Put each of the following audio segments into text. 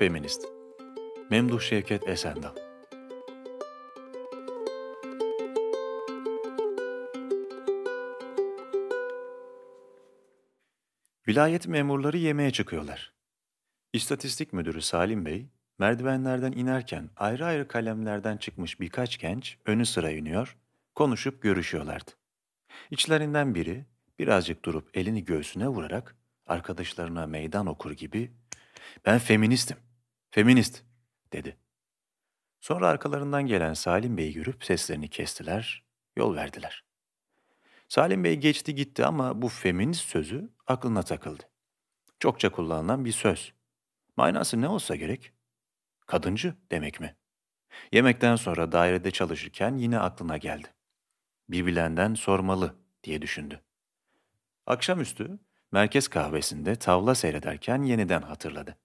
Feminist Memduh Şevket Esendal Vilayet memurları yemeğe çıkıyorlar. İstatistik müdürü Salim Bey, merdivenlerden inerken ayrı ayrı kalemlerden çıkmış birkaç genç önü sıra iniyor, konuşup görüşüyorlardı. İçlerinden biri birazcık durup elini göğsüne vurarak arkadaşlarına meydan okur gibi "Ben feministim. Feminist." dedi. Sonra arkalarından gelen Salim Bey'i görüp seslerini kestiler, yol verdiler. Salim Bey geçti gitti ama bu feminist sözü aklına takıldı. Çokça kullanılan bir söz. Manası ne olsa gerek? Kadıncı demek mi? Yemekten sonra dairede çalışırken yine aklına geldi. Bir bilenden sormalı diye düşündü. Akşamüstü merkez kahvesinde tavla seyrederken yeniden hatırladı.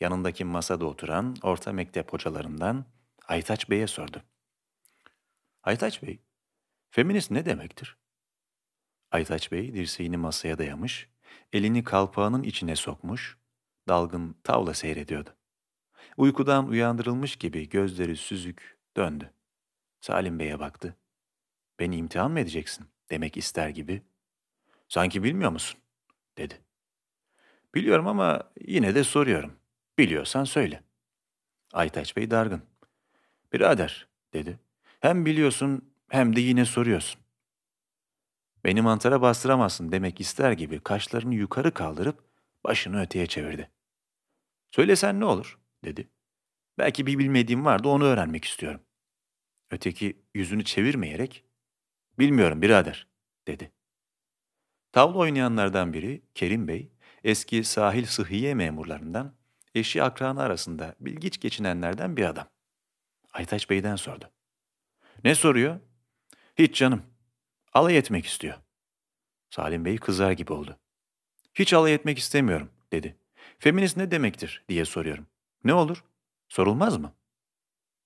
Yanındaki masada oturan orta mektep hocalarından Aytaç Bey'e sordu. Aytaç Bey, feminist ne demektir? Aytaç Bey dirseğini masaya dayamış, elini kalpağının içine sokmuş, dalgın tavla seyrediyordu. Uykudan uyandırılmış gibi gözleri süzük döndü. Salim Bey'e baktı. Beni imtihan mı edeceksin demek ister gibi. Sanki bilmiyor musun? dedi. Biliyorum ama yine de soruyorum. Biliyorsan söyle. Aytaç Bey dargın. Birader dedi. Hem biliyorsun hem de yine soruyorsun. Beni mantara bastıramazsın demek ister gibi kaşlarını yukarı kaldırıp başını öteye çevirdi. Söylesen ne olur dedi. Belki bir bilmediğim vardı onu öğrenmek istiyorum. Öteki yüzünü çevirmeyerek bilmiyorum birader dedi. Tavla oynayanlardan biri Kerim Bey, eski sahil sıhhiye memurlarından, eşi akranı arasında bilgiç geçinenlerden bir adam. Aytaç Bey'den sordu. Ne soruyor? Hiç canım. Alay etmek istiyor. Salim Bey kızar gibi oldu. Hiç alay etmek istemiyorum, dedi. Feminist ne demektir diye soruyorum. Ne olur? Sorulmaz mı?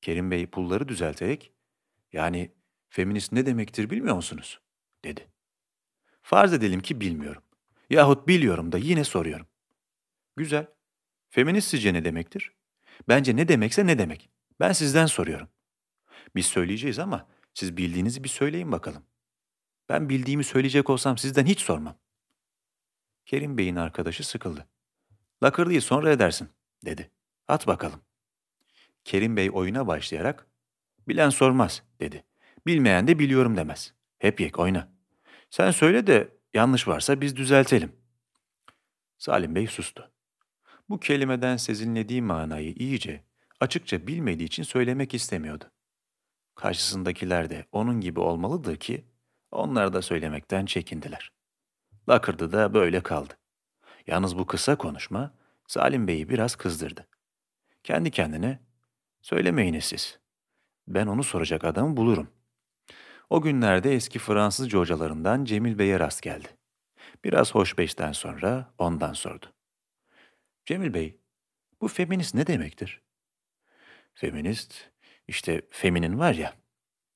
Kerim Bey pulları düzelterek, yani feminist ne demektir bilmiyor musunuz? dedi. Farz edelim ki bilmiyorum. Yahut biliyorum da yine soruyorum. Güzel. Feminist sizce ne demektir? Bence ne demekse ne demek. Ben sizden soruyorum. Biz söyleyeceğiz ama siz bildiğinizi bir söyleyin bakalım. Ben bildiğimi söyleyecek olsam sizden hiç sormam. Kerim Bey'in arkadaşı sıkıldı. Lakırdıyı sonra edersin, dedi. At bakalım. Kerim Bey oyuna başlayarak, bilen sormaz, dedi. Bilmeyen de biliyorum demez. Hep yek oyna. Sen söyle de yanlış varsa biz düzeltelim. Salim Bey sustu. Bu kelimeden sezinlediği manayı iyice, açıkça bilmediği için söylemek istemiyordu. Karşısındakiler de onun gibi olmalıdır ki onlar da söylemekten çekindiler. Lakırdı da böyle kaldı. Yalnız bu kısa konuşma Salim Bey'i biraz kızdırdı. Kendi kendine, söylemeyiniz siz. Ben onu soracak adamı bulurum. O günlerde eski Fransızca hocalarından Cemil Bey'e rast geldi. Biraz hoşbeşten sonra ondan sordu. Cemil Bey, bu feminist ne demektir? Feminist, işte feminin var ya,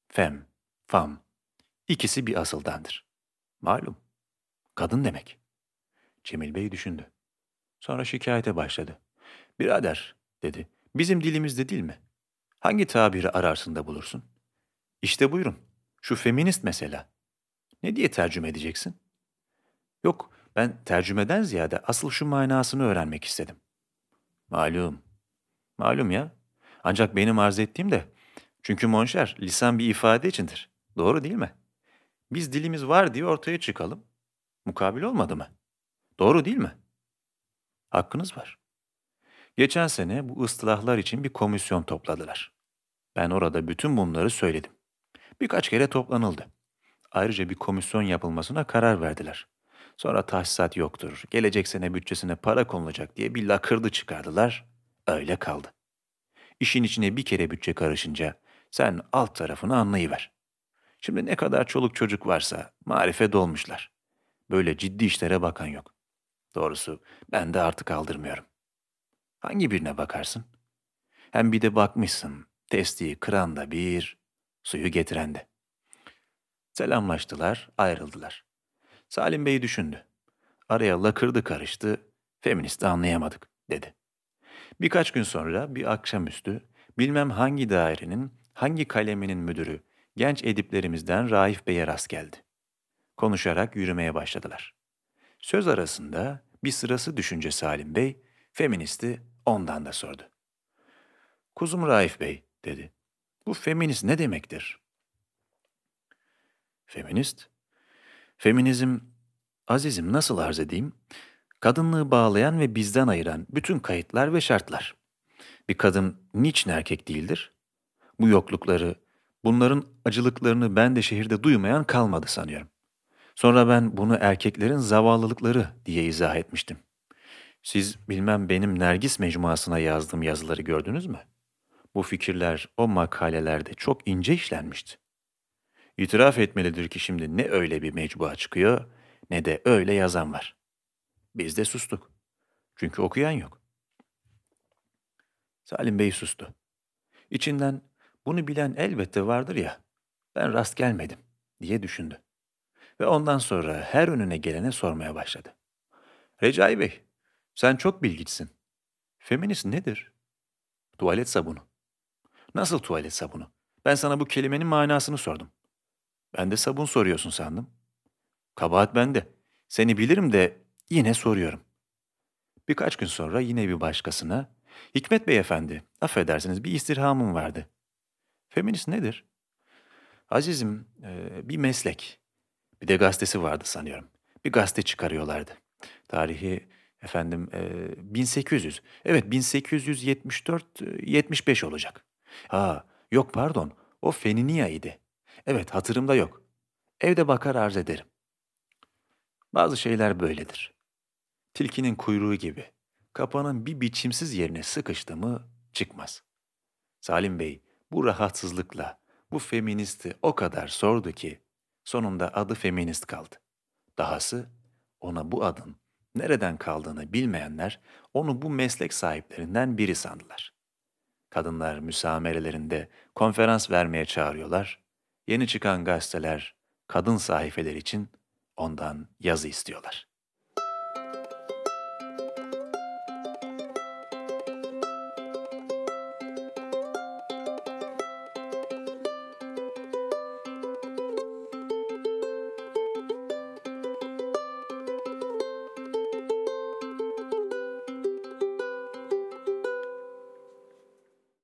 fem, fam, ikisi bir asıldandır. Malum, kadın demek. Cemil Bey düşündü. Sonra şikayete başladı. Birader, dedi, bizim dilimizde değil mi? Hangi tabiri ararsın da bulursun? İşte buyurun, şu feminist mesela. Ne diye tercüme edeceksin? Yok, ben tercümeden ziyade asıl şu manasını öğrenmek istedim. Malum. Malum ya. Ancak benim arz ettiğim de çünkü monşer lisan bir ifade içindir. Doğru değil mi? Biz dilimiz var diye ortaya çıkalım. Mukabil olmadı mı? Doğru değil mi? Hakkınız var. Geçen sene bu ıstılahlar için bir komisyon topladılar. Ben orada bütün bunları söyledim. Birkaç kere toplanıldı. Ayrıca bir komisyon yapılmasına karar verdiler. Sonra tahsisat yoktur, gelecek sene bütçesine para konulacak diye bir lakırdı çıkardılar. Öyle kaldı. İşin içine bir kere bütçe karışınca sen alt tarafını anlayıver. Şimdi ne kadar çoluk çocuk varsa marife dolmuşlar. Böyle ciddi işlere bakan yok. Doğrusu ben de artık aldırmıyorum. Hangi birine bakarsın? Hem bir de bakmışsın, testiyi kıran da bir, suyu getiren de. Selamlaştılar, ayrıldılar. Salim Bey düşündü. Araya lakırdı karıştı, feministi anlayamadık, dedi. Birkaç gün sonra bir akşamüstü bilmem hangi dairenin, hangi kaleminin müdürü genç ediplerimizden Raif Bey'e rast geldi. Konuşarak yürümeye başladılar. Söz arasında bir sırası düşünce Salim Bey, feministi ondan da sordu. Kuzum Raif Bey, dedi. Bu feminist ne demektir? Feminist? Feminizm, azizim nasıl arz edeyim? Kadınlığı bağlayan ve bizden ayıran bütün kayıtlar ve şartlar. Bir kadın niçin erkek değildir? Bu yoklukları, bunların acılıklarını ben de şehirde duymayan kalmadı sanıyorum. Sonra ben bunu erkeklerin zavallılıkları diye izah etmiştim. Siz bilmem benim Nergis mecmuasına yazdığım yazıları gördünüz mü? Bu fikirler o makalelerde çok ince işlenmişti. İtiraf etmelidir ki şimdi ne öyle bir mecbua çıkıyor ne de öyle yazan var. Biz de sustuk. Çünkü okuyan yok. Salim Bey sustu. İçinden bunu bilen elbette vardır ya, ben rast gelmedim diye düşündü. Ve ondan sonra her önüne gelene sormaya başladı. Recai Bey, sen çok bilgiçsin. Feminist nedir? Tuvalet sabunu. Nasıl tuvalet sabunu? Ben sana bu kelimenin manasını sordum. Ben de sabun soruyorsun sandım. Kabahat bende. Seni bilirim de yine soruyorum. Birkaç gün sonra yine bir başkasına, Hikmet Bey efendi, affedersiniz bir istirhamım vardı. Feminist nedir? Azizim, e, bir meslek. Bir de gazetesi vardı sanıyorum. Bir gazete çıkarıyorlardı. Tarihi efendim e, 1800. Evet 1874-75 olacak. Ha yok pardon o Feniniya idi. Evet hatırımda yok. Evde bakar arz ederim. Bazı şeyler böyledir. Tilkinin kuyruğu gibi. Kapanın bir biçimsiz yerine sıkıştı mı çıkmaz. Salim Bey bu rahatsızlıkla bu feministi o kadar sordu ki sonunda adı feminist kaldı. Dahası ona bu adın nereden kaldığını bilmeyenler onu bu meslek sahiplerinden biri sandılar. Kadınlar müsamerelerinde konferans vermeye çağırıyorlar. Yeni çıkan gazeteler kadın sahifeler için ondan yazı istiyorlar.